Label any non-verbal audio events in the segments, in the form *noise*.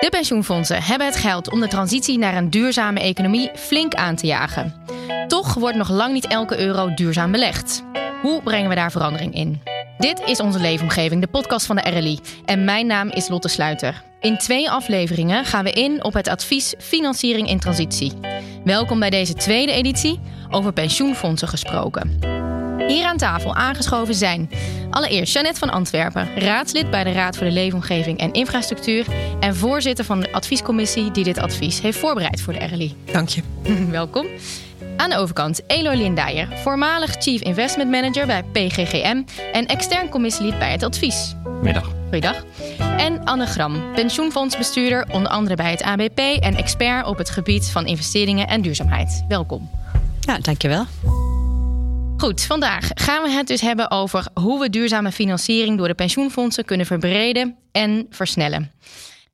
De pensioenfondsen hebben het geld om de transitie naar een duurzame economie flink aan te jagen. Toch wordt nog lang niet elke euro duurzaam belegd. Hoe brengen we daar verandering in? Dit is Onze Leefomgeving, de podcast van de RLI. En mijn naam is Lotte Sluiter. In twee afleveringen gaan we in op het advies Financiering in Transitie. Welkom bij deze tweede editie, over pensioenfondsen gesproken. Hier aan tafel aangeschoven zijn allereerst Jeannette van Antwerpen, raadslid bij de Raad voor de Leefomgeving en Infrastructuur en voorzitter van de adviescommissie die dit advies heeft voorbereid voor de RLI. Dank je. *laughs* Welkom. Aan de overkant Eloy Lindijer, voormalig Chief Investment Manager bij PGGM en extern commissielid bij het advies. Middag. Goeiedag. En Anne Gram, pensioenfondsbestuurder, onder andere bij het ABP en expert op het gebied van investeringen en duurzaamheid. Welkom. Ja, dankjewel. Goed, vandaag gaan we het dus hebben over hoe we duurzame financiering door de pensioenfondsen kunnen verbreden en versnellen.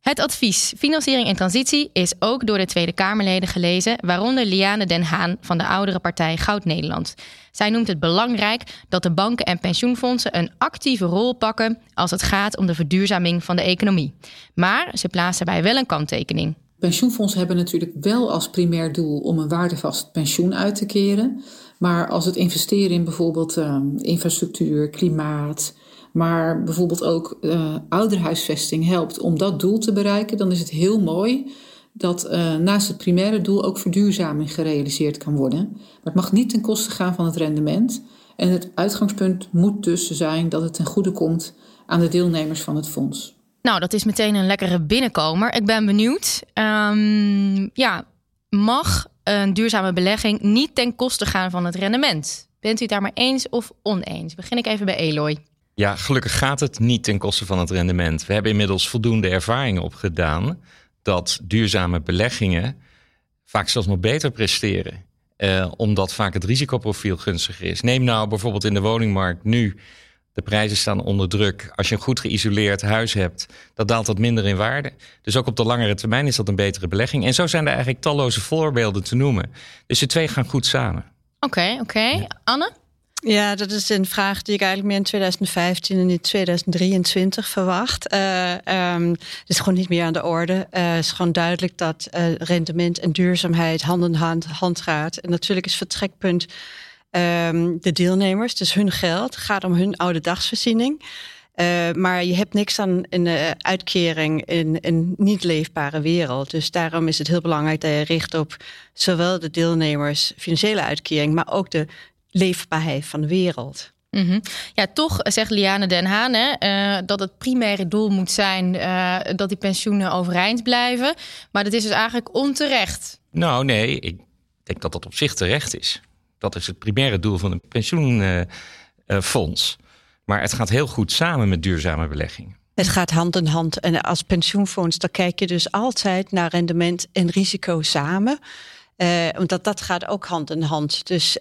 Het advies Financiering en Transitie is ook door de Tweede Kamerleden gelezen, waaronder Liane Den Haan van de oudere partij Goud Nederland. Zij noemt het belangrijk dat de banken en pensioenfondsen een actieve rol pakken als het gaat om de verduurzaming van de economie. Maar ze plaatsen daarbij wel een kanttekening. Pensioenfondsen hebben natuurlijk wel als primair doel om een waardevast pensioen uit te keren. Maar als het investeren in bijvoorbeeld uh, infrastructuur, klimaat, maar bijvoorbeeld ook uh, ouderhuisvesting helpt om dat doel te bereiken, dan is het heel mooi dat uh, naast het primaire doel ook verduurzaming gerealiseerd kan worden. Maar het mag niet ten koste gaan van het rendement. En het uitgangspunt moet dus zijn dat het ten goede komt aan de deelnemers van het fonds. Nou, dat is meteen een lekkere binnenkomer. Ik ben benieuwd. Um, ja, mag een duurzame belegging niet ten koste gaan van het rendement? Bent u het daar maar eens of oneens? Begin ik even bij Eloy. Ja, gelukkig gaat het niet ten koste van het rendement. We hebben inmiddels voldoende ervaringen opgedaan dat duurzame beleggingen vaak zelfs nog beter presteren. Uh, omdat vaak het risicoprofiel gunstiger is. Neem nou bijvoorbeeld in de woningmarkt nu. De prijzen staan onder druk. Als je een goed geïsoleerd huis hebt, dan daalt dat minder in waarde. Dus ook op de langere termijn is dat een betere belegging. En zo zijn er eigenlijk talloze voorbeelden te noemen. Dus de twee gaan goed samen. Oké, okay, oké. Okay. Ja. Anne? Ja, dat is een vraag die ik eigenlijk meer in 2015 en in 2023 verwacht. Uh, um, het is gewoon niet meer aan de orde. Uh, het is gewoon duidelijk dat uh, rendement en duurzaamheid hand in hand, hand gaat. En natuurlijk is vertrekpunt um, de deelnemers, dus hun geld. Gaat om hun oude dagsvoorziening. Uh, maar je hebt niks aan een uh, uitkering in een niet leefbare wereld. Dus daarom is het heel belangrijk dat je richt op zowel de deelnemers financiële uitkering, maar ook de leefbaarheid van de wereld. Mm -hmm. Ja, toch zegt Liane Den Haan hè, uh, dat het primaire doel moet zijn uh, dat die pensioenen overeind blijven. Maar dat is dus eigenlijk onterecht. Nou, nee, ik denk dat dat op zich terecht is. Dat is het primaire doel van een pensioenfonds. Uh, maar het gaat heel goed samen met duurzame beleggingen. Het gaat hand in hand. En als pensioenfonds, dan kijk je dus altijd naar rendement en risico samen. omdat dat gaat ook hand in hand. Dus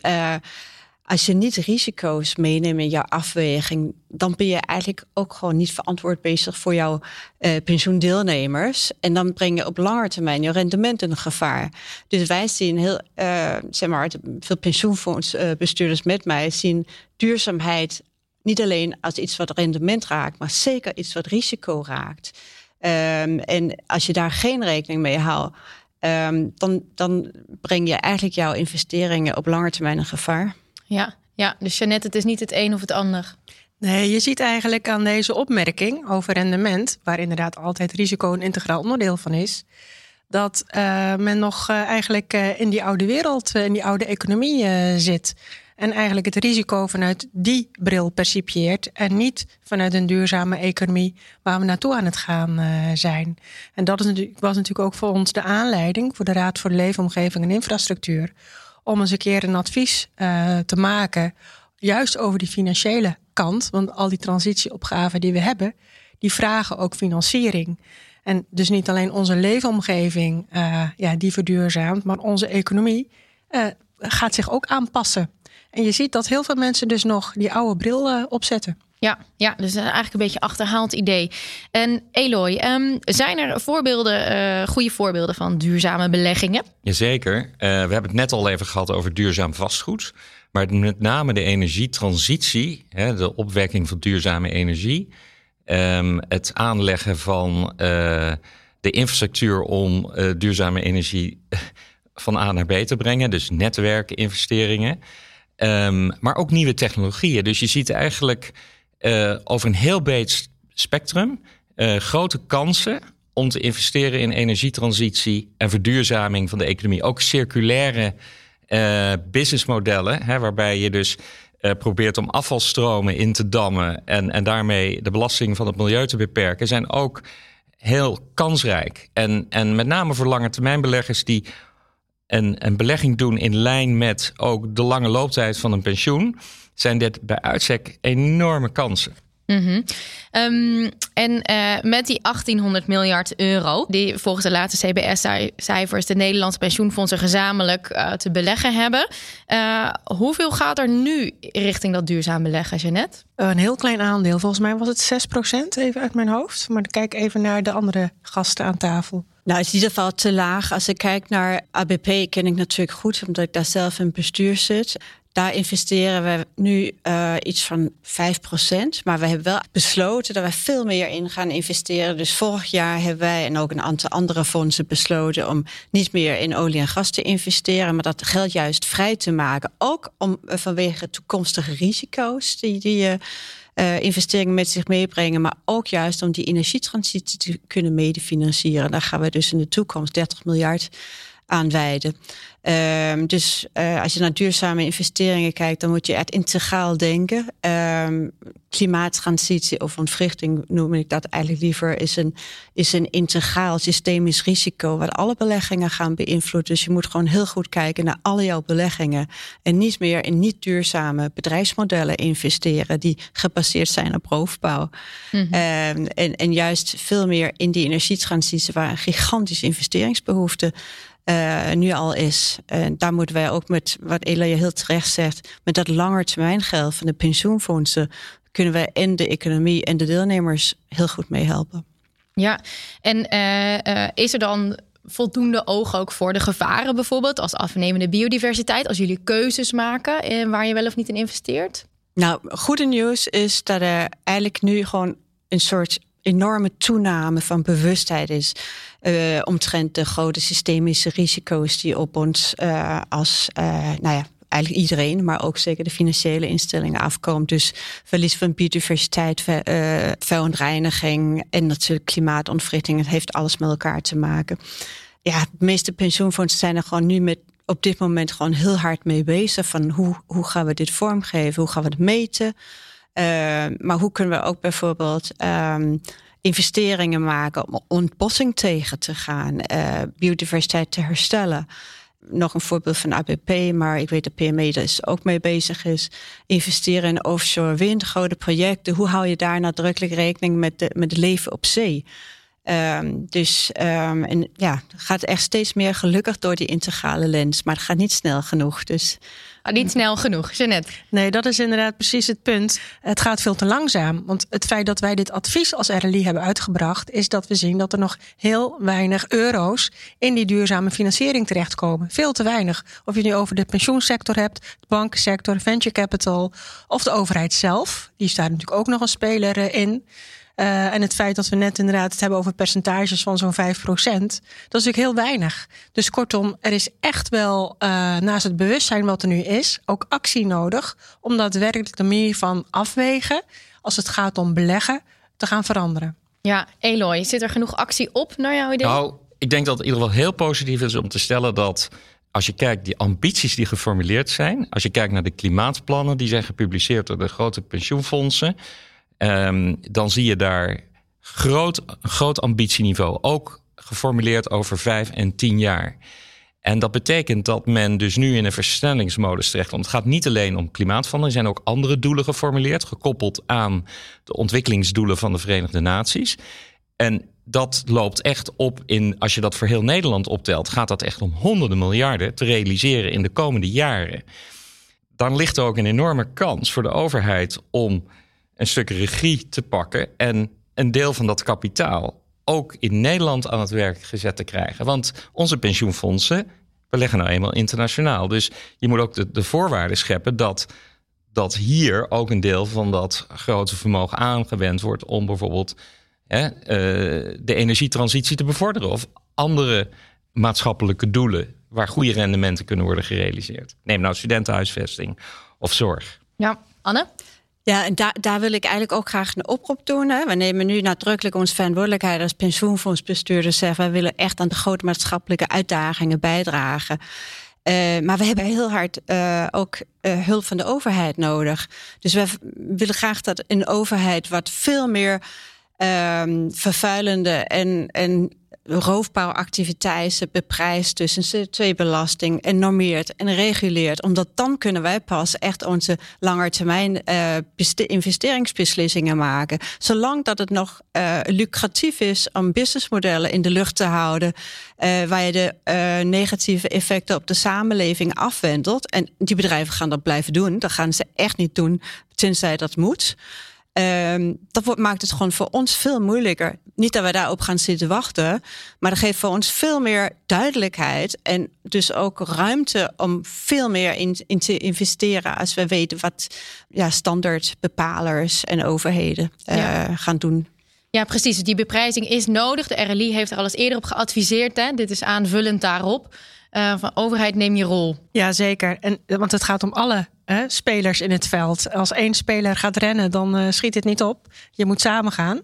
als je niet risico's meeneemt in jouw afweging, dan ben je eigenlijk ook gewoon niet verantwoord bezig voor jouw uh, pensioendeelnemers. En dan breng je op lange termijn je rendement in gevaar. Dus wij zien heel, uh, zeg maar, veel pensioenfondsbestuurders met mij zien duurzaamheid niet alleen als iets wat rendement raakt, maar zeker iets wat risico raakt. Um, en als je daar geen rekening mee houdt, um, dan, dan breng je eigenlijk jouw investeringen op lange termijn in gevaar. Ja, ja, dus Jeannette, het is niet het een of het ander. Nee, je ziet eigenlijk aan deze opmerking over rendement, waar inderdaad altijd risico een integraal onderdeel van is, dat uh, men nog uh, eigenlijk uh, in die oude wereld, in die oude economie zit. En eigenlijk het risico vanuit die bril percipieert en niet vanuit een duurzame economie waar we naartoe aan het gaan zijn. En dat is natuurlijk, was natuurlijk ook voor ons de aanleiding voor de Raad voor Leefomgeving en Infrastructuur om eens een keer een advies uh, te maken, juist over die financiële kant. Want al die transitieopgaven die we hebben, die vragen ook financiering. En dus niet alleen onze leefomgeving, uh, ja, die verduurzaamt, maar onze economie uh, gaat zich ook aanpassen. En je ziet dat heel veel mensen dus nog die oude bril opzetten. Ja, ja, dus eigenlijk een beetje achterhaald idee. En Eloy, um, zijn er voorbeelden, uh, goede voorbeelden van duurzame beleggingen? Jazeker. Uh, we hebben het net al even gehad over duurzaam vastgoed. Maar met name de energietransitie, hè, de opwekking van duurzame energie, um, het aanleggen van de infrastructuur om duurzame energie *laughs* van A naar B te brengen. Dus netwerken, investeringen. Um, maar ook nieuwe technologieën. Dus je ziet eigenlijk uh, over een heel breed spectrum uh, grote kansen om te investeren in energietransitie en verduurzaming van de economie. Ook circulaire uh, businessmodellen, waarbij je dus probeert om afvalstromen in te dammen en, en daarmee de belasting van het milieu te beperken, zijn ook heel kansrijk. En, en met name voor lange termijn beleggers die een, een belegging doen in lijn met ook de lange looptijd van een pensioen, zijn dit bij uitstek enorme kansen. Mm um, en uh, met die 1800 miljard euro, die volgens de laatste CBS-cijfers de Nederlandse pensioenfondsen gezamenlijk uh, te beleggen hebben, uh, hoeveel gaat er nu richting dat duurzaam beleggen, Jeannette? Een heel klein aandeel. Volgens mij was het 6%, even uit mijn hoofd. Maar kijk even naar de andere gasten aan tafel. Nou, het is in ieder geval te laag. Als ik kijk naar ABP, ken ik natuurlijk goed, omdat ik daar zelf in bestuur zit. Daar investeren we nu uh, iets van 5%. Maar we hebben wel besloten dat we veel meer in gaan investeren. Dus vorig jaar hebben wij en ook een aantal andere fondsen besloten om niet meer in olie en gas te investeren, maar dat geld juist vrij te maken. Ook om, uh, vanwege toekomstige risico's die, die uh, investeringen met zich meebrengen, maar ook juist om die energietransitie te kunnen medefinancieren. Daar gaan we dus in de toekomst 30 miljard aan wijden. Um, dus uh, als je naar duurzame investeringen kijkt, dan moet je echt integraal denken. Um, klimaattransitie of ontwrichting noem ik dat eigenlijk liever, is een, is een integraal systemisch risico wat alle beleggingen gaan beïnvloeden. Dus je moet gewoon heel goed kijken naar alle jouw beleggingen en niet meer in niet duurzame bedrijfsmodellen investeren die gebaseerd zijn op roofbouw. Mm -hmm. um, en, en juist veel meer in die energietransitie waar een gigantische investeringsbehoefte uh, nu al is. En daar moeten wij ook met, wat Elia heel terecht zegt, met dat langetermijngeld van de pensioenfondsen, kunnen wij in de economie en de deelnemers heel goed mee helpen. Ja, en uh, uh, is er dan voldoende oog ook voor de gevaren bijvoorbeeld, als afnemende biodiversiteit, als jullie keuzes maken waar je wel of niet in investeert? Nou, goede nieuws is dat er eigenlijk nu gewoon een soort enorme toename van bewustheid is uh, omtrent de grote systemische risico's die op ons uh, als, uh, nou ja, eigenlijk iedereen, maar ook zeker de financiële instellingen afkomt. Dus verlies van biodiversiteit, ver, verontreiniging en natuurlijk klimaatontwrichting. Het heeft alles met elkaar te maken. Ja, de meeste pensioenfondsen zijn er gewoon nu met op dit moment gewoon heel hard mee bezig. Van hoe, hoe gaan we dit vormgeven? Hoe gaan we het meten? Maar hoe kunnen we ook bijvoorbeeld um, investeringen maken om ontbossing tegen te gaan, uh, biodiversiteit te herstellen? Nog een voorbeeld van ABP, maar ik weet dat PME er ook mee bezig is. Investeren in offshore wind, grote projecten. Hoe hou je daar nadrukkelijk rekening met, met het leven op zee? Um, dus um, en ja, het gaat echt steeds meer gelukkig door die integrale lens. Maar het gaat niet snel genoeg. Dus niet snel genoeg, Jeannette. Nee, dat is inderdaad precies het punt. Het gaat veel te langzaam. Want het feit dat wij dit advies als RLI hebben uitgebracht, is dat we zien dat er nog heel weinig euro's in die duurzame financiering terechtkomen. Veel te weinig. Of je nu over de pensioensector hebt, de bankensector, venture capital of de overheid zelf. Die staat natuurlijk ook nog een speler eh, in. Uh, en het feit dat we net inderdaad het hebben over percentages van zo'n 5%, dat is natuurlijk heel weinig. Dus kortom, er is echt wel uh, naast het bewustzijn wat er nu is, ook actie nodig om daadwerkelijk de manier van afwegen, als het gaat om beleggen, te gaan veranderen. Ja, Eloy, zit er genoeg actie op naar jouw idee? Nou, ik denk dat het in ieder geval heel positief is om te stellen dat als je kijkt die ambities die geformuleerd zijn, als je kijkt naar de klimaatplannen die zijn gepubliceerd door de grote pensioenfondsen, Um, dan zie je daar groot, groot ambitieniveau. Ook geformuleerd over vijf en tien jaar. En dat betekent dat men dus nu in een versnellingsmodus terechtkomt. Het gaat niet alleen om klimaatverandering. Er zijn ook andere doelen geformuleerd, gekoppeld aan de ontwikkelingsdoelen van de Verenigde Naties. En dat loopt echt op in, als je dat voor heel Nederland optelt, gaat dat echt om honderden miljarden te realiseren in de komende jaren. Dan ligt er ook een enorme kans voor de overheid om een stuk regie te pakken en een deel van dat kapitaal ook in Nederland aan het werk gezet te krijgen. Want onze pensioenfondsen beleggen nou eenmaal internationaal. Dus je moet ook de, de voorwaarden scheppen dat, dat hier ook een deel van dat grote vermogen aangewend wordt om bijvoorbeeld hè, de energietransitie te bevorderen of andere maatschappelijke doelen waar goede rendementen kunnen worden gerealiseerd. Neem nou studentenhuisvesting of zorg. Ja, Anne? Ja, en daar, daar wil ik eigenlijk ook graag een oproep doen. Hè. We nemen nu nadrukkelijk onze verantwoordelijkheid als pensioenfondsbestuurders. Zeggen, wij willen echt aan de grote maatschappelijke uitdagingen bijdragen. Uh, maar we hebben heel hard uh, ook uh, hulp van de overheid nodig. Dus we willen graag dat een overheid wat veel meer um, vervuilende en, en roofbouwactiviteiten beprijst tussen CO2-belasting en normeert en reguleert. Omdat dan kunnen wij pas echt onze langetermijn uh, investeringsbeslissingen maken. Zolang dat het nog uh, lucratief is om businessmodellen in de lucht te houden, uh, waar je de negatieve effecten op de samenleving afwendelt. En die bedrijven gaan dat blijven doen. Dat gaan ze echt niet doen, tenzij dat moet. Um, dat maakt het gewoon voor ons veel moeilijker. Niet dat we daarop gaan zitten wachten, maar dat geeft voor ons veel meer duidelijkheid en dus ook ruimte om veel meer in, in te investeren als we weten wat ja, standaardbepalers en overheden uh, gaan doen. Ja, precies. Die beprijzing is nodig. De RLI heeft er al eens eerder op geadviseerd. Hè? Dit is aanvullend daarop. Uh, van overheid, neem je rol. Ja, zeker. En, want het gaat om alle hè, spelers in het veld. Als één speler gaat rennen, dan uh, schiet het niet op. Je moet samen gaan.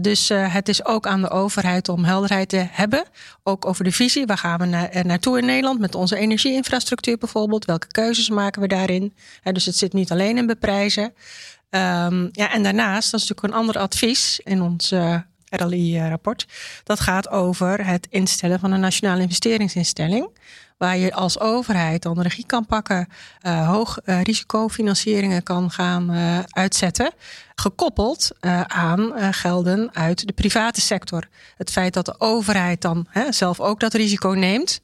Dus het is ook aan de overheid om helderheid te hebben. Ook over de visie. Waar gaan we na naartoe in Nederland met onze energieinfrastructuur bijvoorbeeld? Welke keuzes maken we daarin? Dus het zit niet alleen in beprijzen. Um, ja, en daarnaast, dat is natuurlijk een ander advies in ons RLI-rapport. Dat gaat over het instellen van een nationale investeringsinstelling waar je als overheid dan regie kan pakken, uh, hoog uh, risicofinancieringen kan gaan uh, uitzetten, gekoppeld aan gelden uit de private sector. Het feit dat de overheid dan hè, zelf ook dat risico neemt,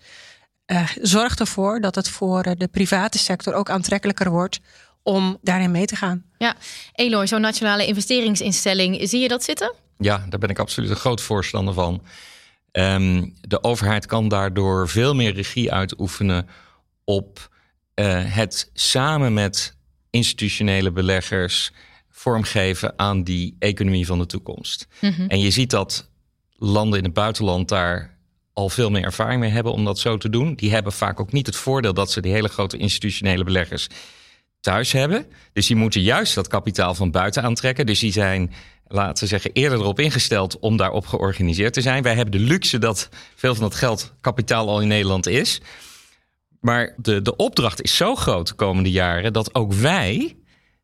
zorgt ervoor dat het voor de private sector ook aantrekkelijker wordt om daarin mee te gaan. Ja, Eloy, zo'n nationale investeringsinstelling, zie je dat zitten? Ja, daar ben ik absoluut een groot voorstander van. Um, de overheid kan daardoor veel meer regie uitoefenen op uh, het samen met institutionele beleggers vormgeven aan die economie van de toekomst. Mm -hmm. En je ziet dat landen in het buitenland daar al veel meer ervaring mee hebben om dat zo te doen. Die hebben vaak ook niet het voordeel dat ze die hele grote institutionele beleggers thuis hebben. Dus die moeten juist dat kapitaal van buiten aantrekken. Dus die zijn laten we zeggen, eerder erop ingesteld om daarop georganiseerd te zijn. Wij hebben de luxe dat veel van dat geld kapitaal al in Nederland is. Maar de, de opdracht is zo groot de komende jaren dat ook wij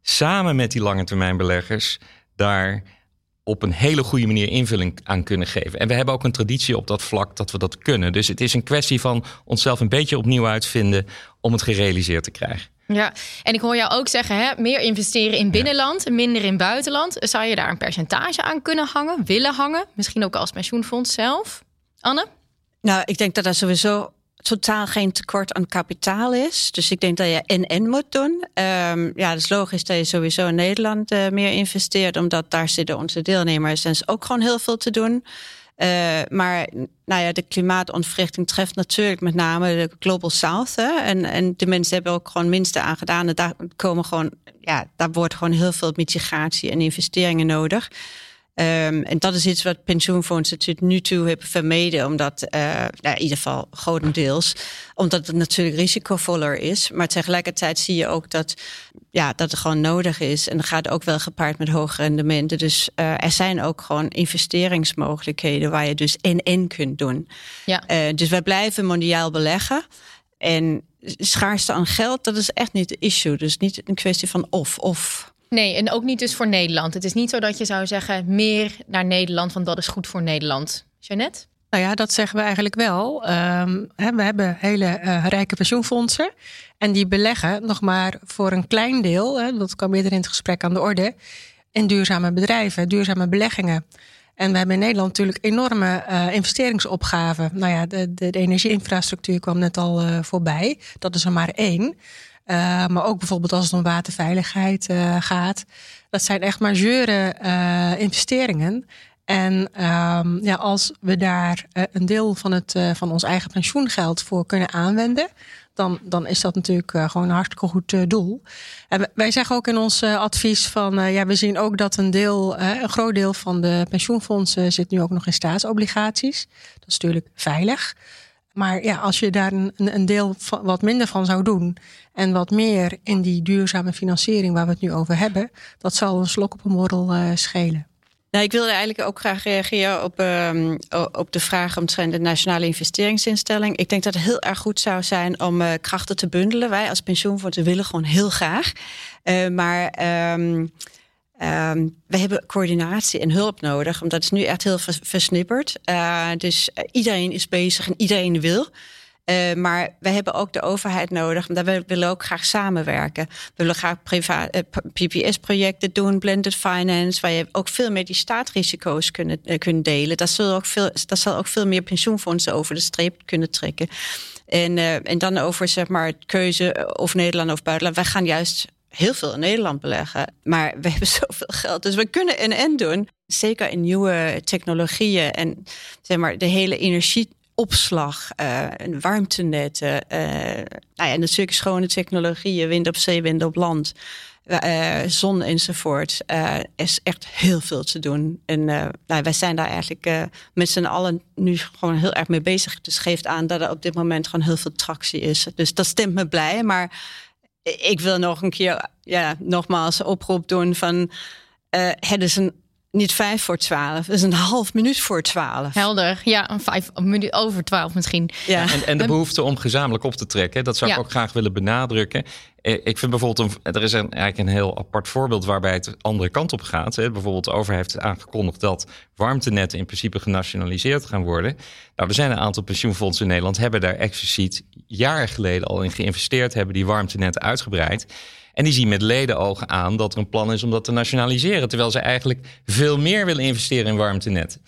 samen met die lange termijn beleggers daar op een hele goede manier invulling aan kunnen geven. En we hebben ook een traditie op dat vlak dat we dat kunnen. Dus het is een kwestie van onszelf een beetje opnieuw uitvinden om het gerealiseerd te krijgen. Ja, en ik hoor jou ook zeggen, hè, meer investeren in binnenland, minder in buitenland. Zou je daar een percentage aan kunnen hangen, willen hangen? Misschien ook als pensioenfonds zelf? Anne? Nou, ik denk dat er sowieso totaal geen tekort aan kapitaal is. Dus ik denk dat je en-en moet doen. Um, ja, het is logisch dat je sowieso in Nederland uh, meer investeert, omdat daar zitten onze deelnemers en is ook gewoon heel veel te doen. Uh, maar nou ja, de klimaatontwrichting treft natuurlijk met name de Global South. Hè? En, en de mensen hebben ook gewoon minste aan gedaan. En daar komen gewoon, ja, daar wordt gewoon heel veel mitigatie en investeringen nodig. Um, en dat is iets wat pensioenfondsen tot nu toe hebben vermeden, omdat, uh, nou, in ieder geval grotendeels, omdat het natuurlijk risicovoller is. Maar tegelijkertijd zie je ook dat, ja, dat het gewoon nodig is. En dat gaat ook wel gepaard met hoge rendementen. Dus uh, er zijn ook gewoon investeringsmogelijkheden waar je dus in-in kunt doen. Ja. Uh, dus wij blijven mondiaal beleggen. En schaarste aan geld, dat is echt niet de issue. Dus niet een kwestie van of-of. Nee, en ook niet dus voor Nederland. Het is niet zo dat je zou zeggen meer naar Nederland, want dat is goed voor Nederland. Jeannette? Nou ja, dat zeggen we eigenlijk wel. Um, we hebben hele uh, rijke pensioenfondsen. En die beleggen nog maar voor een klein deel, hè, dat kwam eerder in het gesprek aan de orde, in duurzame bedrijven, duurzame beleggingen. En we hebben in Nederland natuurlijk enorme uh, investeringsopgaven. Nou ja, de, de, de energieinfrastructuur kwam net al uh, voorbij. Dat is er maar één. Uh, maar ook bijvoorbeeld als het om waterveiligheid uh, gaat. Dat zijn echt majeure uh, investeringen. En ehm, ja, als we daar een deel van, het, van ons eigen pensioengeld voor kunnen aanwenden, dan, dan is dat natuurlijk gewoon een hartstikke goed doel. En wij zeggen ook in ons advies van ja, we zien ook dat een deel, een groot deel van de pensioenfondsen zit nu ook nog in staatsobligaties. Dat is natuurlijk veilig. Maar ja, als je daar een, een deel wat minder van zou doen en wat meer in die duurzame financiering waar we het nu over hebben, dat zal een slok op een borrel uh, schelen. Nou, ik wilde eigenlijk ook graag reageren op, uh, op de vraag omtrent de Nationale Investeringsinstelling. Ik denk dat het heel erg goed zou zijn om uh, krachten te bundelen. Wij als pensioenfonds willen gewoon heel graag. Uh, maar um, Um, we hebben coördinatie en hulp nodig, omdat het nu echt heel versnipperd. Uh, dus uh, iedereen is bezig en iedereen wil. Uh, maar we hebben ook de overheid nodig, omdat we willen ook graag samenwerken. We willen graag PPS-projecten doen, blended finance, waar je ook veel meer die staatrisico's kunnen, kunnen delen. Dat zal, ook veel, ook veel meer pensioenfondsen over de streep kunnen trekken. En, en dan over zeg maar, keuze of Nederland of buitenland. Wij gaan juist heel veel in Nederland beleggen. Maar we *laughs* hebben zoveel geld. Dus we kunnen een en doen. Zeker in nieuwe technologieën en zeg maar de hele energieopslag, uh, warmtenetten. Uh, nou ja, natuurlijk schone technologieën, wind op zee, wind op land. Uh, zon enzovoort. Uh, is echt heel veel te doen. En nou, wij zijn daar eigenlijk met z'n allen nu gewoon heel erg mee bezig. Dus geeft aan dat er op dit moment gewoon heel veel tractie is. Dus dat stemt me blij. Maar ik wil nog een keer, ja, nogmaals oproep doen van uh, het is een niet vijf voor twaalf, het is een half minuut voor twaalf. Helder, ja, een vijf minuut over twaalf misschien. Ja. en, en, de behoefte om gezamenlijk op te trekken, dat zou ik ook graag willen benadrukken. Eh, ik vind bijvoorbeeld, een, er is een, eigenlijk een heel apart voorbeeld waarbij het de andere kant op gaat. Hè. Bijvoorbeeld de overheid heeft aangekondigd dat warmtenetten in principe genationaliseerd gaan worden. Nou, er zijn een aantal pensioenfondsen in Nederland, hebben daar expliciet jaren geleden al in geïnvesteerd, hebben die warmtenetten uitgebreid. En die zien met ledenogen aan dat er een plan is om dat te nationaliseren. Terwijl ze eigenlijk veel meer willen investeren in warmtenetten.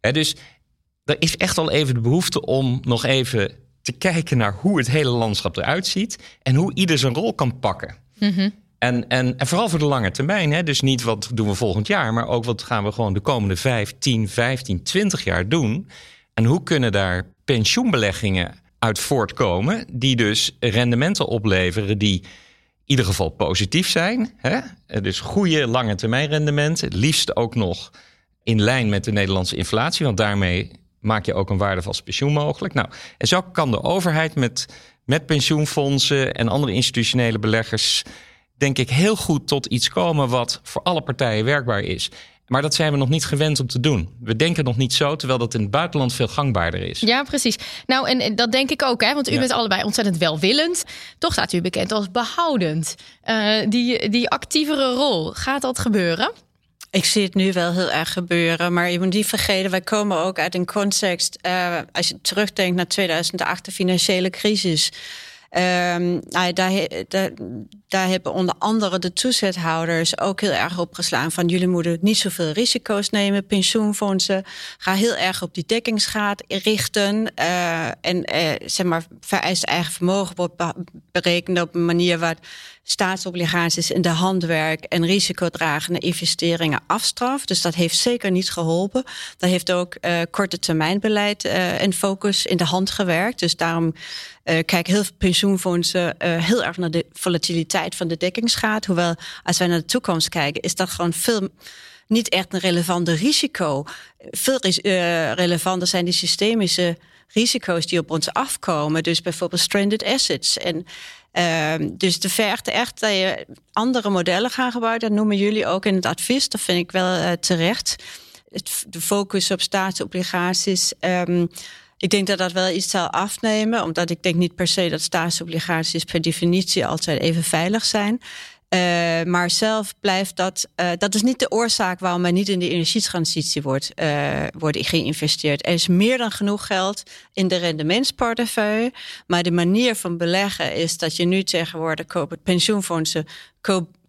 dus er is echt al even de behoefte om nog even te kijken naar hoe het hele landschap eruit ziet. En hoe ieder zijn rol kan pakken. Mm En, en, en, vooral voor de lange termijn. Hè? Dus niet wat doen we volgend jaar, maar ook wat gaan we gewoon de komende 5, 10, 15, 20 jaar doen. En hoe kunnen daar pensioenbeleggingen uit voortkomen, die dus rendementen opleveren die ieder geval positief zijn. Hè? Dus goede lange termijn rendement. Het liefst ook nog in lijn met de Nederlandse inflatie. Want daarmee maak je ook een waardevast pensioen mogelijk. Nou, en zo kan de overheid met, met pensioenfondsen en andere institutionele beleggers... denk ik heel goed tot iets komen wat voor alle partijen werkbaar is. Maar dat zijn we nog niet gewend om te doen. We denken nog niet zo, terwijl dat in het buitenland veel gangbaarder is. Ja, precies. Nou, en dat denk ik ook, hè? want u bent allebei ontzettend welwillend. Toch staat u bekend als behoudend. Uh, die, die actievere rol, gaat dat gebeuren? Ik zie het nu wel heel erg gebeuren, maar je moet niet vergeten, wij komen ook uit een context, uh, als je terugdenkt naar 2008, de financiële crisis. Um, nou, daar, daar, daar, hebben onder andere de toezichthouders ook heel erg op geslaan van jullie moeten niet zoveel risico's nemen, pensioenfondsen. Ga heel erg op die dekkingsgraad richten. Uh, en uh, zeg maar, vereist eigen vermogen wordt berekend op een manier waar staatsobligaties in de handwerk en risicodragende investeringen afstraft. Dus dat heeft zeker niet geholpen. Dat heeft ook uh, korte termijn beleid uh, en focus in de hand gewerkt. Dus daarom uh, kijken heel veel pensioenfondsen heel erg naar de volatiliteit van de dekkingsgraad. Hoewel, als wij naar de toekomst kijken, is dat gewoon veel niet echt een relevante risico. Veel relevanter zijn die systemische risico's die op ons afkomen. Dus bijvoorbeeld stranded assets. En uh, dus de vergt echt dat je andere modellen gaan gebruiken. Dat noemen jullie ook in het advies. Dat vind ik wel uh, terecht. Het, de focus op staatsobligaties. Um, ik denk dat dat wel iets zal afnemen, omdat ik denk niet per se dat staatsobligaties per definitie altijd even veilig zijn. Uh, maar zelf blijft dat, uh, dat is niet de oorzaak waarom er niet in de energietransitie wordt, uh, wordt geïnvesteerd. Er is meer dan genoeg geld in de rendementsportefeuille. Maar de manier van beleggen is dat je nu tegenwoordig koopt pensioenfondsen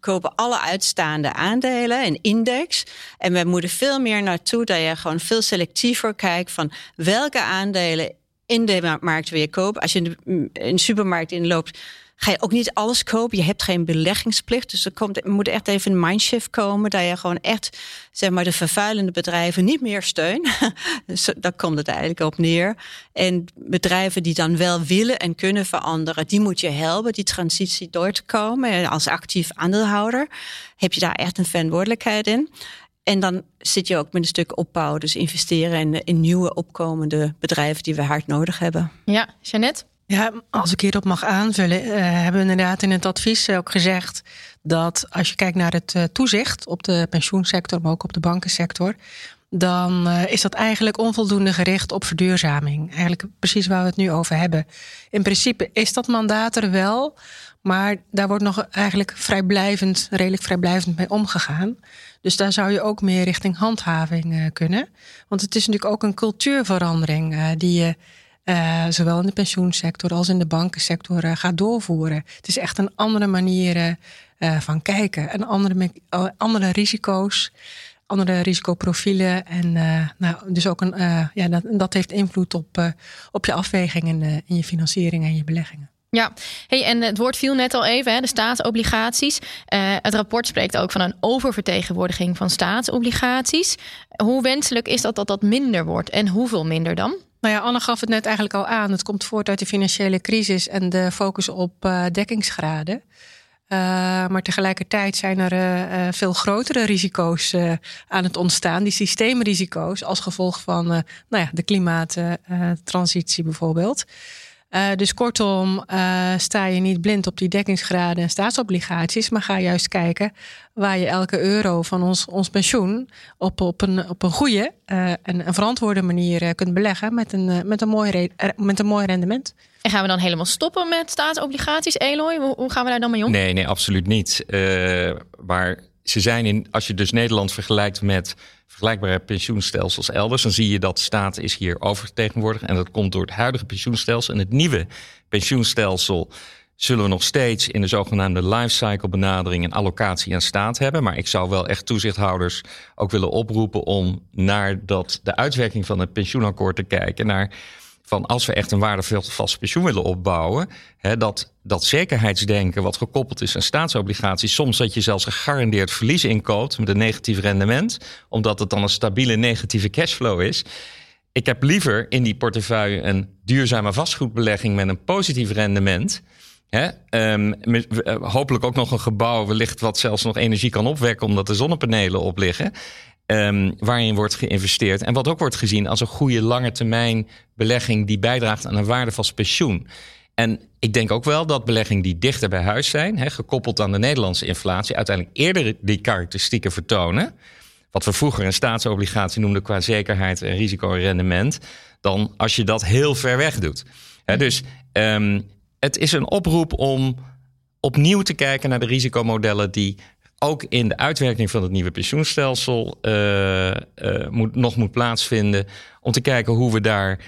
kopen alle uitstaande aandelen, een index. En we moeten veel meer naartoe dat je gewoon veel selectiever kijkt van welke aandelen in de markt wil je kopen. Als je in de, in de supermarkt inloopt ga je ook niet alles kopen. Je hebt geen beleggingsplicht. Dus er, komt, moet echt even een mindshift komen. Dat je gewoon echt zeg maar, de vervuilende bedrijven niet meer steunt. *laughs* dus daar komt het eigenlijk op neer. En bedrijven die dan wel willen en kunnen veranderen, die moet je helpen die transitie door te komen. En als actief aandeelhouder heb je daar echt een verantwoordelijkheid in. En dan zit je ook met een stuk opbouw, dus investeren in, in nieuwe opkomende bedrijven die we hard nodig hebben. Ja, Jeannette? Ja, als ik hierop mag aanvullen, uh, hebben we inderdaad in het advies ook gezegd dat als je kijkt naar het uh, toezicht op de pensioensector, maar ook op de bankensector, dan uh, is dat eigenlijk onvoldoende gericht op verduurzaming. Eigenlijk precies waar we het nu over hebben. In principe is dat mandaat er wel, maar daar wordt nog eigenlijk vrijblijvend, redelijk vrijblijvend mee omgegaan. Dus daar zou je ook meer richting handhaving kunnen. Want het is natuurlijk ook een cultuurverandering die je uh, zowel in de pensioensector als in de bankensector gaat doorvoeren. Het is echt een andere manier van kijken. Een andere, andere risico's, andere risicoprofielen. En nou, dus ook een, ja, dat, dat heeft invloed op, op je afwegingen in je financiering en je beleggingen. Ja, hey, en het woord viel net al even, hè, de staatsobligaties. Het rapport spreekt ook van een oververtegenwoordiging van staatsobligaties. Hoe wenselijk is dat dat dat minder wordt en hoeveel minder dan? Nou ja, Anne gaf het net eigenlijk al aan. Het komt voort uit de financiële crisis en de focus op uh, dekkingsgraden. Uh, maar tegelijkertijd zijn er uh, veel grotere risico's aan het ontstaan, die systeemrisico's, als gevolg van nou ja, de klimaattransitie bijvoorbeeld. Uh, dus kortom, uh, sta je niet blind op die dekkingsgraden en staatsobligaties, maar ga juist kijken waar je elke euro van ons, ons pensioen op, op, een, op een goede uh, en een verantwoorde manier kunt beleggen met een, met, een mooi met een mooi rendement. En gaan we dan helemaal stoppen met staatsobligaties, Eloy? Hoe, hoe gaan we daar dan mee om? Nee, nee, absoluut niet. waar ze zijn in, als je dus Nederland vergelijkt met vergelijkbare pensioenstelsels elders, dan zie je dat staat is hier oververtegenwoordigd. En dat komt door het huidige pensioenstelsel. En het nieuwe pensioenstelsel zullen we nog steeds in de zogenaamde lifecycle benadering en allocatie aan staat hebben. Maar ik zou wel echt toezichthouders ook willen oproepen om naar dat, de uitwerking van het pensioenakkoord te kijken. Naar van als we echt een waardevast pensioen willen opbouwen, hè, dat, dat zekerheidsdenken wat gekoppeld is aan staatsobligaties, soms dat je zelfs gegarandeerd verlies inkoopt met een negatief rendement, omdat het dan een stabiele negatieve cashflow is. Ik heb liever in die portefeuille een duurzame vastgoedbelegging met een positief rendement. Hè, um, hopelijk ook nog een gebouw, wellicht wat zelfs nog energie kan opwekken omdat er zonnepanelen op liggen. Um, waarin wordt geïnvesteerd. En wat ook wordt gezien als een goede lange termijn belegging die bijdraagt aan een waardevast pensioen. En ik denk ook wel dat beleggingen die dichter bij huis zijn, gekoppeld aan de Nederlandse inflatie, uiteindelijk eerder die karakteristieken vertonen. Wat we vroeger een staatsobligatie noemden qua zekerheid en risico en rendement. Dan als je dat heel ver weg doet. Dus um, het is een oproep om opnieuw te kijken naar de risicomodellen die ook in de uitwerking van het nieuwe pensioenstelsel uh, uh, moet, nog moet plaatsvinden. Om te kijken hoe we daar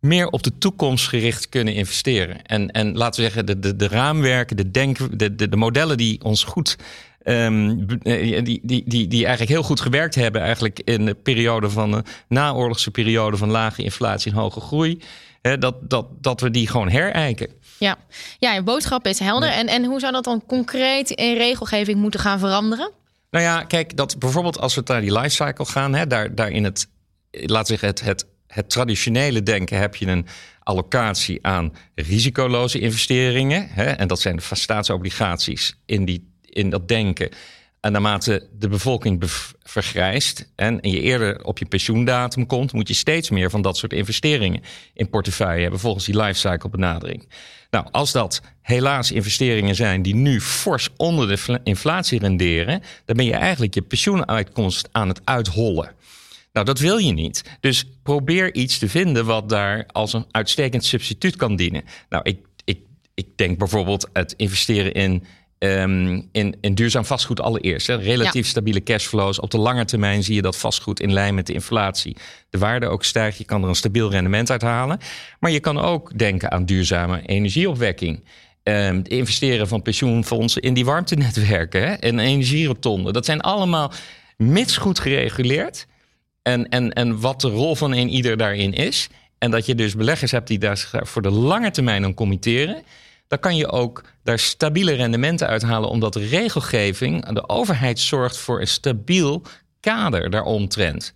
meer op de toekomst gericht kunnen investeren. En, en laten we zeggen, de, de, de raamwerken, de, denk, de, de, de modellen die ons goed. Um, die, die, die, die eigenlijk heel goed gewerkt hebben, eigenlijk in de periode van de naoorlogse periode van lage inflatie en hoge groei. Hè, dat, dat, dat we die gewoon herijken. Ja, ja je boodschap is helder. En, en hoe zou dat dan concreet in regelgeving moeten gaan veranderen? Nou ja, kijk, dat bijvoorbeeld als we naar die lifecycle gaan, hè, daar, daar in het, laat het, het, het traditionele denken heb je een allocatie aan risicoloze investeringen. Hè, en dat zijn de staatsobligaties in, die, in dat denken. En naarmate de bevolking vergrijst en je eerder op je pensioendatum komt, moet je steeds meer van dat soort investeringen in portefeuille hebben volgens die lifecycle benadering. Nou, als dat helaas investeringen zijn die nu fors onder de inflatie renderen, dan ben je eigenlijk je pensioenuitkomst aan het uithollen. Nou, dat wil je niet. Dus probeer iets te vinden wat daar als een uitstekend substituut kan dienen. Nou, ik, ik, ik denk bijvoorbeeld het investeren in Um, in, in duurzaam vastgoed allereerst. Hè. Relatief stabiele cashflows. Op de lange termijn zie je dat vastgoed in lijn met de inflatie. De waarde ook stijgt. Je kan er een stabiel rendement uit halen. Maar je kan ook denken aan duurzame energieopwekking. Um, investeren van pensioenfondsen in die warmtenetwerken. Hè, en energierotonden. Dat zijn allemaal mits goed gereguleerd. En, en, en wat de rol van een ieder daarin is. En dat je dus beleggers hebt die daar voor de lange termijn aan committeren dan kan je ook daar stabiele rendementen uithalen, omdat de regelgeving, de overheid zorgt voor een stabiel kader daaromtrent.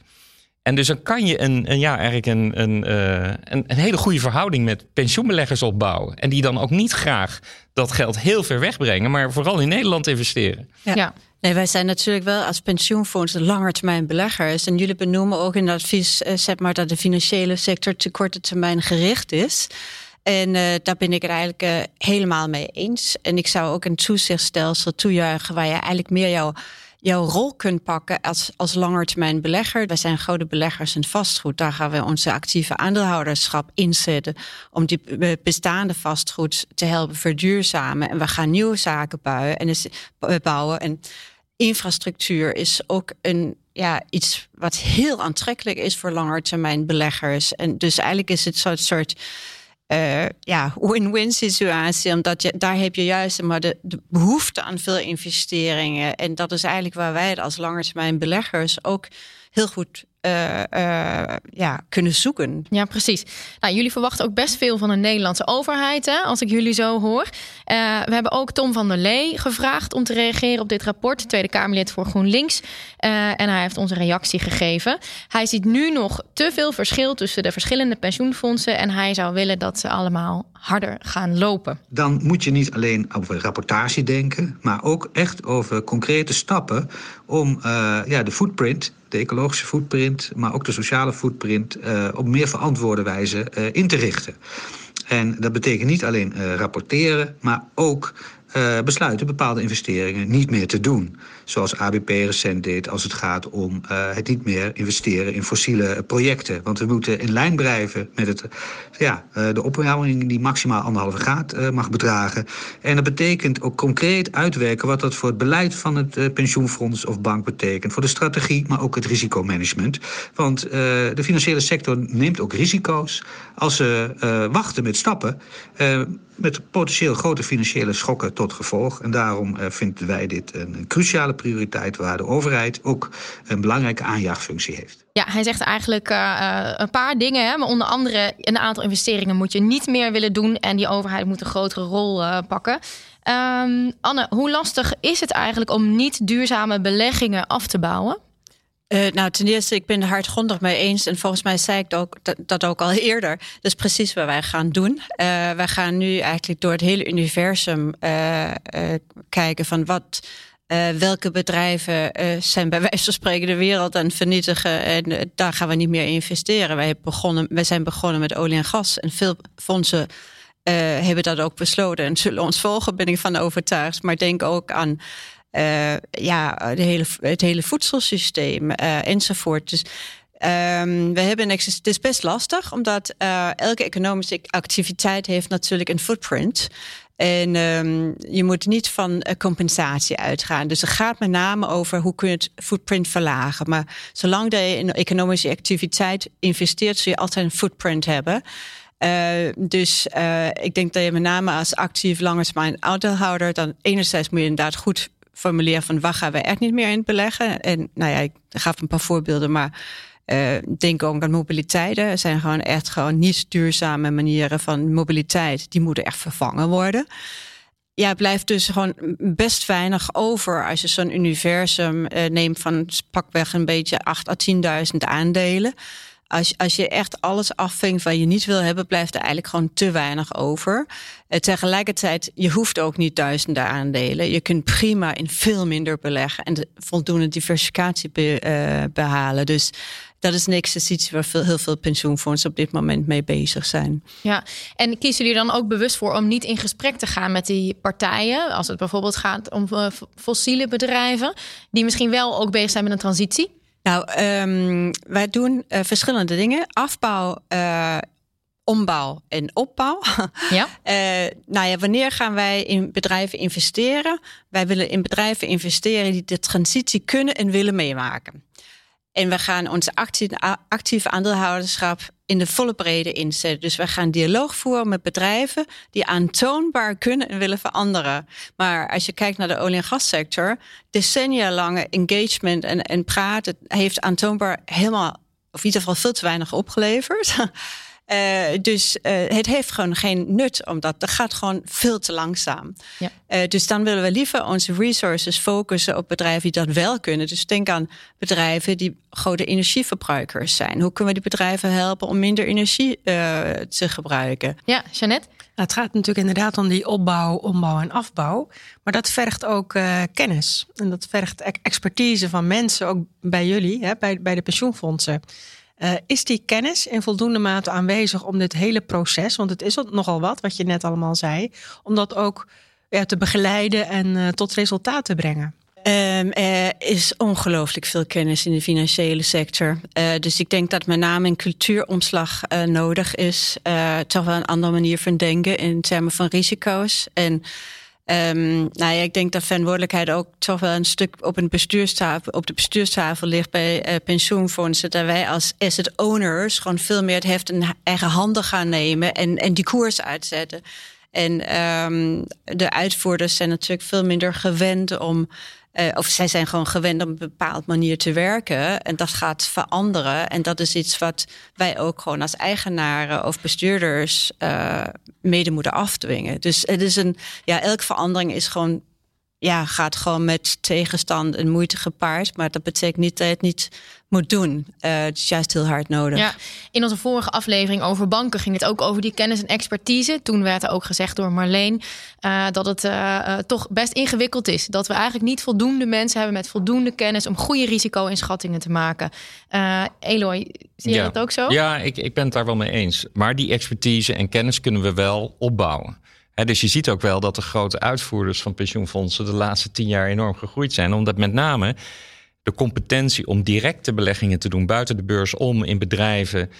En dus dan kan je een, een ja, eigenlijk een, een, uh, een, een, hele goede verhouding met pensioenbeleggers opbouwen. En die dan ook niet graag dat geld heel ver wegbrengen, maar vooral in Nederland investeren. Ja. ja. Nee, wij zijn natuurlijk wel als pensioenfonds de langetermijn beleggers. En jullie benoemen ook in het advies uh, zeg maar, dat de financiële sector te korte termijn gericht is. En uh, daar ben ik het eigenlijk uh, helemaal mee eens. En ik zou ook een toezichtstelsel toejuichen waar je eigenlijk meer jouw jouw rol kunt pakken als, als langetermijn belegger. Wij zijn grote beleggers in vastgoed. Daar gaan we onze actieve aandeelhouderschap inzetten om die bestaande vastgoed te helpen verduurzamen. En we gaan nieuwe zaken bouwen en, is, bouwen. en infrastructuur is ook een ja, iets wat heel aantrekkelijk is voor langetermijn beleggers. En dus eigenlijk is het zo'n soort uh, ja, win-win situatie. Omdat je, daar heb je juist maar de, de, behoefte aan veel investeringen. En dat is eigenlijk waar wij het als langetermijn beleggers ook heel goed uh, uh, ja, kunnen zoeken. Ja, precies. Nou, jullie verwachten ook best veel van de Nederlandse overheid, hè, als ik jullie zo hoor. Uh, we hebben ook Tom van der Lee gevraagd om te reageren op dit rapport, Tweede Kamerlid voor GroenLinks. en hij heeft onze reactie gegeven. Hij ziet nu nog te veel verschil tussen de verschillende pensioenfondsen en hij zou willen dat ze allemaal harder gaan lopen. Dan moet je niet alleen over rapportage denken, maar ook echt over concrete stappen om ja, de footprint de ecologische footprint, maar ook de sociale footprint uh, op meer verantwoorde wijze uh, in te richten. En dat betekent niet alleen uh, rapporteren, maar ook besluiten bepaalde investeringen niet meer te doen. Zoals ABP recent deed als het gaat om uh, het niet meer investeren in fossiele projecten. Want we moeten in lijn blijven met het, ja, uh, de opwarming die maximaal anderhalve graad mag bedragen. En dat betekent ook concreet uitwerken wat dat voor het beleid van het pensioenfonds of bank betekent. Voor de strategie, maar ook het risicomanagement. Want de financiële sector neemt ook risico's. Als ze wachten met stappen, met potentieel grote financiële schokken tot gevolg. En daarom vinden wij dit een, cruciale prioriteit waar de overheid ook een belangrijke aanjaagfunctie heeft. Ja, hij zegt eigenlijk uh, een paar dingen, hè, maar onder andere een aantal investeringen moet je niet meer willen doen en die overheid moet een grotere rol uh, pakken. Um, Anne, hoe lastig is het eigenlijk om niet duurzame beleggingen af te bouwen? Uh, nou, ten eerste, ik ben het hardgrondig mee eens. En volgens mij zei ik dat ook, dat, dat ook al eerder. Dat is precies wat wij gaan doen. Uh, wij gaan nu eigenlijk door het hele universum uh, kijken van wat. Welke bedrijven zijn bij wijze van spreken de wereld aan het vernietigen en daar gaan we niet meer investeren. Wij, begonnen, wij zijn begonnen met olie en gas en veel fondsen hebben dat ook besloten en zullen ons volgen, ben ik van overtuigd. Maar denk ook aan ja, de hele, het hele voedselsysteem enzovoort. Dus um, we hebben het is best lastig, omdat elke economische activiteit heeft natuurlijk een footprint. En um, je moet niet van compensatie uitgaan. Dus het gaat met name over hoe kun je het footprint verlagen. Maar zolang je in economische activiteit investeert, zul je altijd een footprint hebben. Uh, dus uh, ik denk dat je met name als actief langetermijn aandeelhouder... dan enerzijds moet je inderdaad goed formuleren van waar gaan we echt niet meer in beleggen. En nou ja, ik gaf een paar voorbeelden, maar uh, denk ook aan mobiliteiten. Er zijn gewoon echt gewoon niet duurzame manieren van mobiliteit. Die moeten echt vervangen worden. Ja, blijft dus gewoon best weinig over als je zo'n universum uh, neemt van pakweg een beetje 8 à 10.000 aandelen. Als, als je echt alles afvinkt wat je niet wil hebben, blijft er eigenlijk gewoon te weinig over. Uh, tegelijkertijd, je hoeft ook niet duizenden aandelen. Je kunt prima in veel minder beleggen en de voldoende diversificatie be, behalen. Dus dat is een exercitie waar veel, heel veel pensioenfondsen op dit moment mee bezig zijn. Ja, en kiezen jullie dan ook bewust voor om niet in gesprek te gaan met die partijen? Als het bijvoorbeeld gaat om uh, fossiele bedrijven, die misschien wel ook bezig zijn met een transitie? Nou, um, wij doen uh, verschillende dingen. Afbouw, uh, ombouw en opbouw. *laughs* Ja. Uh, nou ja, wanneer gaan wij in bedrijven investeren? Wij willen in bedrijven investeren die de transitie kunnen en willen meemaken. En we gaan actieve, actieve aandeelhouderschap in de volle breedte inzetten. Dus we gaan dialoog voeren met bedrijven die aantoonbaar kunnen en willen veranderen. Maar als je kijkt naar de olie- en gassector, decennia lange engagement en, en praten heeft aantoonbaar helemaal, of in ieder geval veel te weinig opgeleverd. *laughs* Uh, dus uh, het heeft gewoon geen nut, omdat dat gaat gewoon veel te langzaam. Ja. Uh, dus dan willen we liever onze resources focussen op bedrijven die dat wel kunnen. Dus denk aan bedrijven die grote energieverbruikers zijn. Hoe kunnen we die bedrijven helpen om minder energie te gebruiken? Ja, Jeannette? Nou, het gaat natuurlijk inderdaad om die opbouw, ombouw en afbouw. Maar dat vergt ook kennis. En dat vergt expertise van mensen, ook bij jullie, hè, bij, bij de pensioenfondsen. Uh, is die kennis in voldoende mate aanwezig om dit hele proces, want het is nogal wat, wat je net allemaal zei, om dat ook ja, te begeleiden en uh, tot resultaat te brengen? Um, er is ongelooflijk veel kennis in de financiële sector. Uh, dus ik denk dat met name een cultuuromslag nodig is. Uh, toch wel een andere manier van denken in termen van risico's. En Um, nou ja, ik denk dat verantwoordelijkheid ook toch wel een stuk op, een bestuurstafel, op de bestuurstafel ligt bij uh, pensioenfondsen. Dat wij als asset owners gewoon veel meer het heft in eigen handen gaan nemen en, en die koers uitzetten. En um, de uitvoerders zijn natuurlijk veel minder gewend om uh, of zij zijn gewoon gewend om een bepaald manier te werken. En dat gaat veranderen. En dat is iets wat wij ook gewoon als eigenaren of bestuurders uh, mede moeten afdwingen. Dus het is een, ja, elke verandering is gewoon ja, gaat gewoon met tegenstand en moeite gepaard. Maar dat betekent niet dat het niet moet doen. Uh, het is juist heel hard nodig. Ja, in onze vorige aflevering over banken ging het ook over die kennis en expertise. Toen werd er ook gezegd door Marleen uh, dat het uh, toch best ingewikkeld is. Dat we eigenlijk niet voldoende mensen hebben met voldoende kennis om goede risico-inschattingen te maken. Eloy, zie je dat ook zo? Ja, ik, ik ben het daar wel mee eens. Maar die expertise en kennis kunnen we wel opbouwen dus je ziet ook wel dat de grote uitvoerders van pensioenfondsen de laatste tien jaar enorm gegroeid zijn. Omdat met name de competentie om directe beleggingen te doen buiten de beurs om in bedrijven.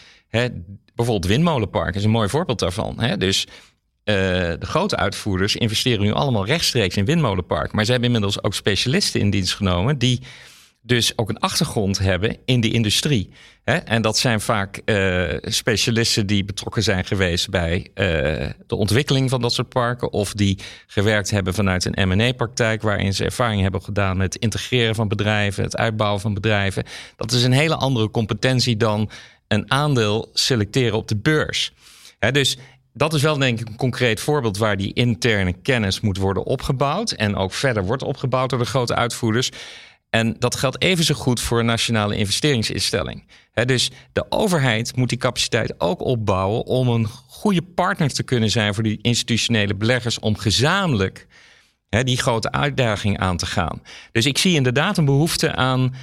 bijvoorbeeld Windmolenpark is een mooi voorbeeld daarvan. dus uh, de grote uitvoerders investeren nu allemaal rechtstreeks in Windmolenpark. Maar ze hebben inmiddels ook specialisten in dienst genomen die dus ook een achtergrond hebben in die industrie. En dat zijn vaak uh, specialisten die betrokken zijn geweest bij uh, de ontwikkeling van dat soort parken. Of die gewerkt hebben vanuit een MA-praktijk, waarin ze ervaring hebben gedaan met het integreren van bedrijven, het uitbouwen van bedrijven. Dat is een hele andere competentie dan een aandeel selecteren op de beurs. dus dat is wel denk ik een concreet voorbeeld waar die interne kennis moet worden opgebouwd. En ook verder wordt opgebouwd door de grote uitvoerders. En dat geldt even zo goed voor een nationale investeringsinstelling. dus de overheid moet die capaciteit ook opbouwen om een goede partner te kunnen zijn voor die institutionele beleggers om gezamenlijk die grote uitdaging aan te gaan. Dus ik zie inderdaad een behoefte aan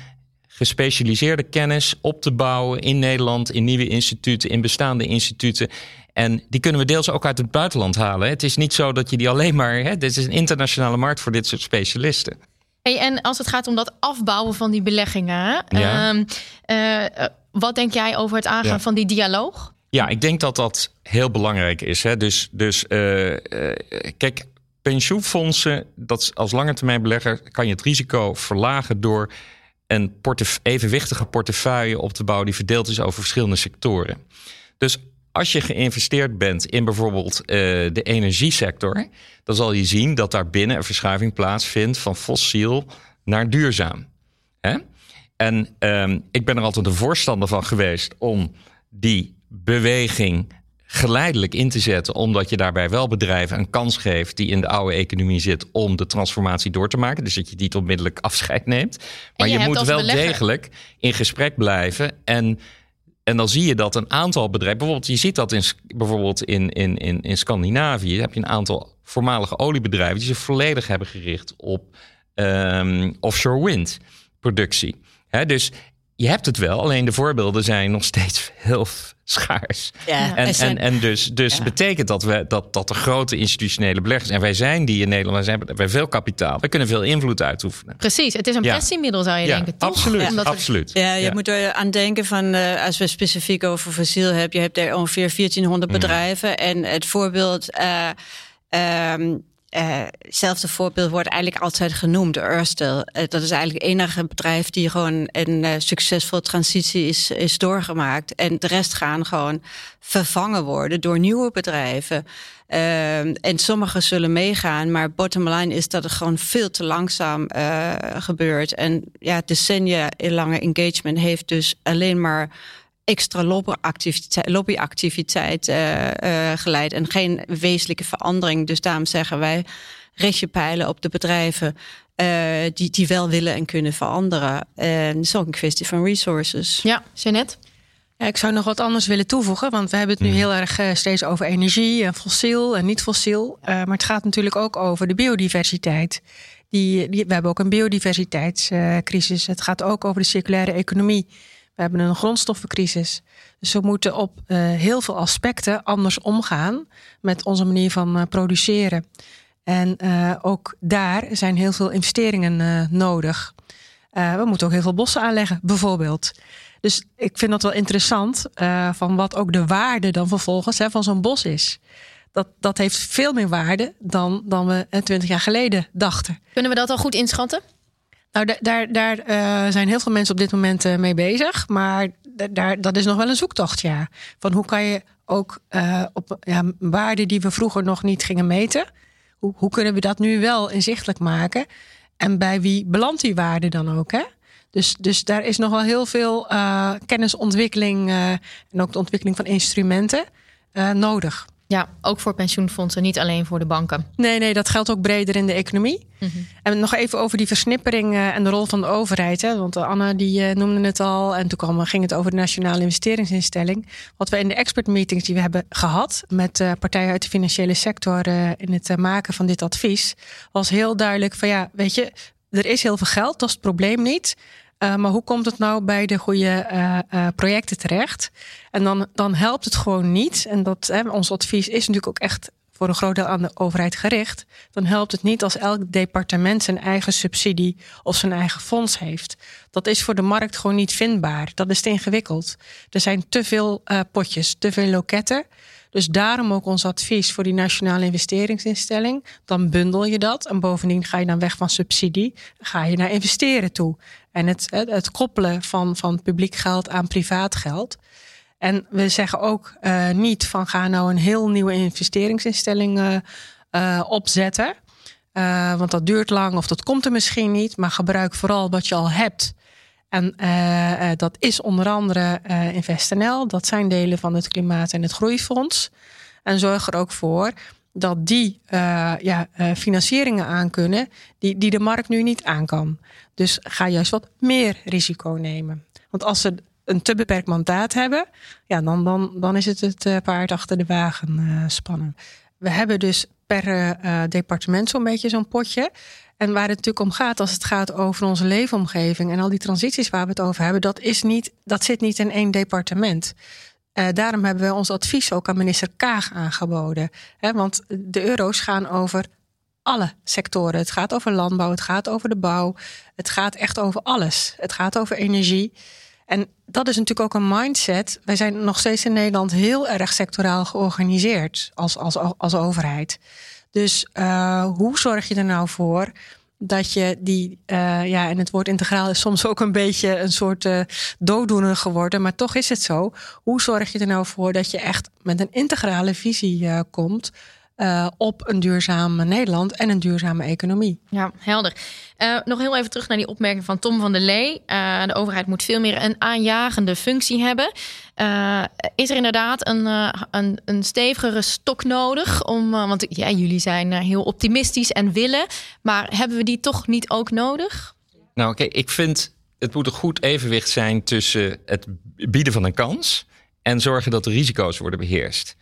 gespecialiseerde kennis op te bouwen in Nederland, in nieuwe instituten, in bestaande instituten. En die kunnen we deels ook uit het buitenland halen. Het is niet zo dat je die alleen maar. Hè, dit is een internationale markt voor dit soort specialisten. Hey, en als het gaat om dat afbouwen van die beleggingen, ehm, eh, wat denk jij over het aangaan van die dialoog? Ja, ik denk dat dat heel belangrijk is. Hè. Dus, dus uh, kijk, pensioenfondsen, dat als langetermijnbelegger kan je het risico verlagen door een evenwichtige portefeuille op te bouwen die verdeeld is over verschillende sectoren. Dus als je geïnvesteerd bent in bijvoorbeeld uh, de energiesector, dan zal je zien dat daar binnen een verschuiving plaatsvindt van fossiel naar duurzaam. Hè? En um, ik ben er altijd een voorstander van geweest om die beweging geleidelijk in te zetten, omdat je daarbij wel bedrijven een kans geeft die in de oude economie zit om de transformatie door te maken. Dus dat je niet onmiddellijk afscheid neemt. Maar je, je moet wel degelijk in gesprek blijven en en dan zie je dat een aantal bedrijven, bijvoorbeeld, je ziet dat in, bijvoorbeeld in, in, in, in Scandinavië, heb je een aantal voormalige oliebedrijven die zich volledig hebben gericht op um, offshore wind productie. dus je hebt het wel, alleen de voorbeelden zijn nog steeds heel schaars. Ja, en, en, en dus, dus betekent dat, we, dat, dat de grote institutionele beleggers, en wij zijn die in Nederland, wij, zijn, wij veel kapitaal, wij kunnen veel invloed uitoefenen. Precies, het is een pressiemiddel zou je denken, toch? Absoluut, absoluut. Ja, je moet er aan denken van, uh, als we specifiek over fossiel hebben, je hebt er ongeveer 1400 mm. bedrijven en het voorbeeld... Uh, um, hetzelfde voorbeeld wordt eigenlijk altijd genoemd, Ørsted. Uh, dat is eigenlijk het enige bedrijf die gewoon een uh, succesvolle transitie is, is doorgemaakt. En de rest gaan gewoon vervangen worden door nieuwe bedrijven. En sommige zullen meegaan, maar bottom line is dat het gewoon veel te langzaam gebeurt. En ja, decennia lange engagement heeft dus alleen maar extra lobbyactiviteit, lobbyactiviteit geleid en geen wezenlijke verandering. Dus daarom zeggen wij, richt je pijlen op de bedrijven die, die wel willen en kunnen veranderen. En het is ook een kwestie van resources. Ja, Jeannette? Ja, ik zou nog wat anders willen toevoegen, want we hebben het nu hmm. heel erg steeds over energie en fossiel en niet fossiel. Maar het gaat natuurlijk ook over de biodiversiteit. Die, die, we hebben ook een biodiversiteitscrisis. het gaat ook over de circulaire economie. We hebben een grondstoffencrisis. Dus we moeten op uh, heel veel aspecten anders omgaan met onze manier van produceren. En ook daar zijn heel veel investeringen nodig. we moeten ook heel veel bossen aanleggen, bijvoorbeeld. Dus ik vind dat wel interessant van wat ook de waarde dan vervolgens hè, van zo'n bos is. Dat, dat heeft veel meer waarde dan, dan we twintig jaar geleden dachten. Kunnen we dat al goed inschatten? Nou, daar, daar uh, zijn heel veel mensen op dit moment uh, mee bezig. Maar daar, dat is nog wel een zoektocht, ja. Van hoe kan je ook op ja, waarden die we vroeger nog niet gingen meten... Hoe, hoe kunnen we dat nu wel inzichtelijk maken? En bij wie belandt die waarde dan ook, hè? Dus, dus daar is nog wel heel veel kennisontwikkeling en ook de ontwikkeling van instrumenten nodig. Ja, ook voor pensioenfondsen, niet alleen voor de banken. Nee, nee, dat geldt ook breder in de economie. Mm -hmm. En nog even over die versnippering en de rol van de overheid. Hè? Want Anna die noemde het al. En toen kwam, ging het over de Nationale Investeringsinstelling. Wat we in de expert meetings die we hebben gehad met partijen uit de financiële sector in het maken van dit advies, was heel duidelijk van ja, weet je, er is heel veel geld, dat is het probleem niet. Uh, maar hoe komt het nou bij de goede uh, uh, projecten terecht? En dan, dan helpt het gewoon niet. En dat, hè, ons advies is natuurlijk ook echt voor een groot deel aan de overheid gericht. Dan helpt het niet als elk departement zijn eigen subsidie of zijn eigen fonds heeft. Dat is voor de markt gewoon niet vindbaar. Dat is te ingewikkeld. Er zijn te veel potjes, te veel loketten. Dus daarom ook ons advies voor die nationale investeringsinstelling. Dan bundel je dat en bovendien ga je dan weg van subsidie. Ga je naar investeren toe. En het, het koppelen van, van publiek geld aan privaat geld. En we zeggen ook uh, niet van ga nou een heel nieuwe investeringsinstelling uh, uh, opzetten. want dat duurt lang of dat komt er misschien niet. Maar gebruik vooral wat je al hebt. En dat is onder andere InvestNL. Dat zijn delen van het Klimaat- en het Groeifonds. En zorg er ook voor dat die uh, ja, uh, financieringen aankunnen die, die de markt nu niet aan kan. Dus ga juist wat meer risico nemen. Want als ze een te beperkt mandaat hebben, ja, dan, dan, dan is het het uh, paard achter de wagen spannen. We hebben dus per departement zo'n beetje zo'n potje. En waar het natuurlijk om gaat, als het gaat over onze leefomgeving en al die transities waar we het over hebben, dat, is niet, dat zit niet in één departement. Uh, daarom hebben we ons advies ook aan minister Kaag aangeboden. Want de euro's gaan over alle sectoren. Het gaat over landbouw, het gaat over de bouw, het gaat echt over alles. Het gaat over energie. En dat is natuurlijk ook een mindset. Wij zijn nog steeds in Nederland heel erg sectoraal georganiseerd als, als, als overheid. Dus uh, hoe zorg je er nou voor dat je die, uh, ja, en het woord integraal is soms ook een beetje een soort uh, dooddoener geworden, maar toch is het zo. Hoe zorg je er nou voor dat je echt met een integrale visie komt? Uh, op een duurzaam Nederland en een duurzame economie. Ja, helder. Uh, nog heel even terug naar die opmerking van Tom van der Lee. Uh, de overheid moet veel meer een aanjagende functie hebben. is er inderdaad een, een, een stevigere stok nodig? Om, want ja, jullie zijn heel optimistisch en willen. Maar hebben we die toch niet ook nodig? Nou, oké, okay, ik vind het moet een goed evenwicht zijn tussen het bieden van een kans en zorgen dat de risico's worden beheerst.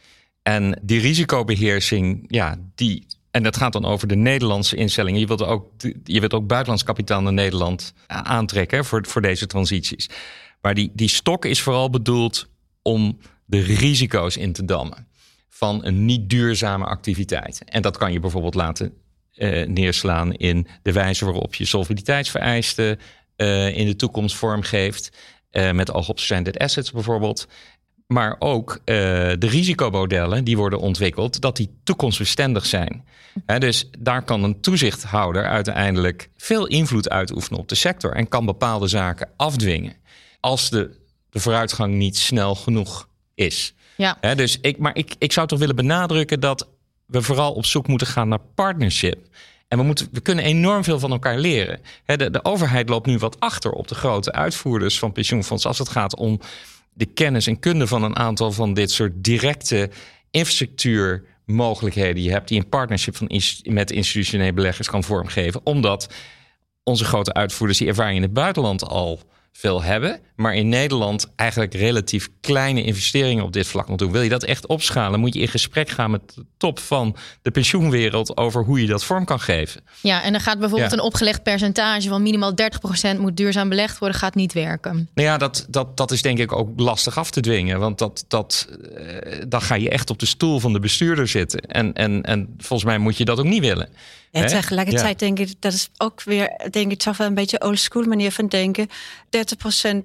En die risicobeheersing, ja, die. En dat gaat dan over de Nederlandse instellingen. Je wilt ook, je wilt ook buitenlands kapitaal naar Nederland aantrekken voor, voor deze transities. Maar die, die stok is vooral bedoeld om de risico's in te dammen van een niet duurzame activiteit. En dat kan je bijvoorbeeld laten uh, neerslaan in de wijze waarop je solvabiliteitsvereisten uh, in de toekomst vormgeeft. Uh, met oog op stranded assets bijvoorbeeld maar ook uh, de risicomodellen die worden ontwikkeld, dat die toekomstbestendig zijn. He, dus daar kan een toezichthouder uiteindelijk veel invloed uitoefenen op de sector en kan bepaalde zaken afdwingen als de, de vooruitgang niet snel genoeg is. Ja. He, dus ik, maar ik, ik zou toch willen benadrukken dat we vooral op zoek moeten gaan naar partnership. En we, moeten, we kunnen enorm veel van elkaar leren. de, de overheid loopt nu wat achter op de grote uitvoerders van pensioenfonds als het gaat om de kennis en kunde van een aantal van dit soort directe infrastructuurmogelijkheden je hebt, die in partnership van, met institutionele beleggers kan vormgeven. Omdat onze grote uitvoerders die ervaring in het buitenland al veel hebben, maar in Nederland eigenlijk relatief kleine investeringen op dit vlak doen. Wil je dat echt opschalen, moet je in gesprek gaan met de top van de pensioenwereld over hoe je dat vorm kan geven. Ja, en dan gaat bijvoorbeeld een opgelegd percentage van minimaal 30% moet duurzaam belegd worden, gaat niet werken. Nou ja, dat, dat, dat is denk ik ook lastig af te dwingen, want dat, dat, uh, dan ga je echt op de stoel van de bestuurder zitten. En, en, en volgens mij moet je dat ook niet willen. Ja, tegelijkertijd denk ik, dat is ook weer, denk ik, toch wel een beetje old school manier van denken. 30%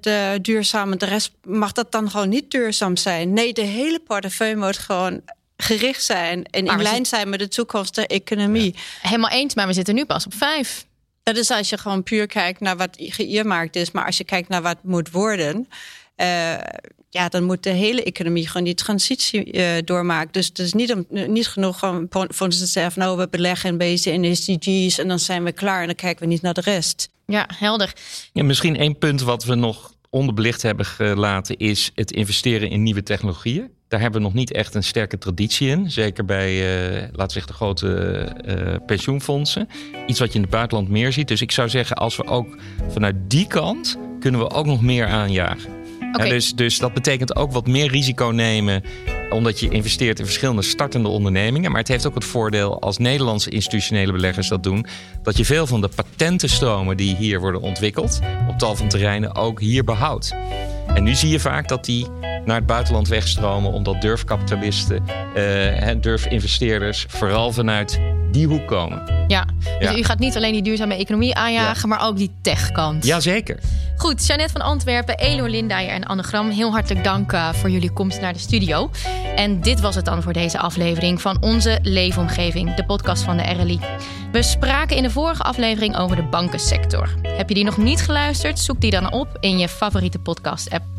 uh, duurzaam en de rest mag dat dan gewoon niet duurzaam zijn. Nee, de hele portefeuille moet gewoon gericht zijn en in lijn zijn met de toekomst der economie. Helemaal eens, maar we zitten nu pas op vijf. Dat is als je gewoon puur kijkt naar wat geïermarkt is. Maar als je kijkt naar wat moet worden... Uh, ja, dan moet de hele economie gewoon die transitie uh, doormaken. Dus het is niet, om, niet genoeg om voor te zeggen... nou, we beleggen een beetje in de SDG's en dan zijn we klaar... en dan kijken we niet naar de rest. Ja, helder. Ja, misschien één punt wat we nog onderbelicht hebben gelaten... is het investeren in nieuwe technologieën. Daar hebben we nog niet echt een sterke traditie in. Zeker bij, uh, laten we zeggen, de grote uh, pensioenfondsen. Iets wat je in het buitenland meer ziet. Dus ik zou zeggen, als we ook vanuit die kant... kunnen we ook nog meer aanjagen. Dus, dus dat betekent ook wat meer risico nemen omdat je investeert in verschillende startende ondernemingen. Maar het heeft ook het voordeel als Nederlandse institutionele beleggers dat doen, dat je veel van de patentenstromen die hier worden ontwikkeld op tal van terreinen ook hier behoudt. En nu zie je vaak dat die naar het buitenland wegstromen, omdat durfkapitalisten, uh, durfinvesteerders vooral vanuit die hoek komen. Ja, dus u gaat niet alleen die duurzame economie aanjagen, maar ook die techkant. Jazeker. Goed, Jeannette van Antwerpen, Elor Lindijer en Annegram, heel hartelijk dank uh, voor jullie komst naar de studio. En dit was het dan voor deze aflevering van Onze Leefomgeving, de podcast van de RLI. We spraken in de vorige aflevering over de bankensector. Heb je die nog niet geluisterd? Zoek die dan op in je favoriete podcast-app.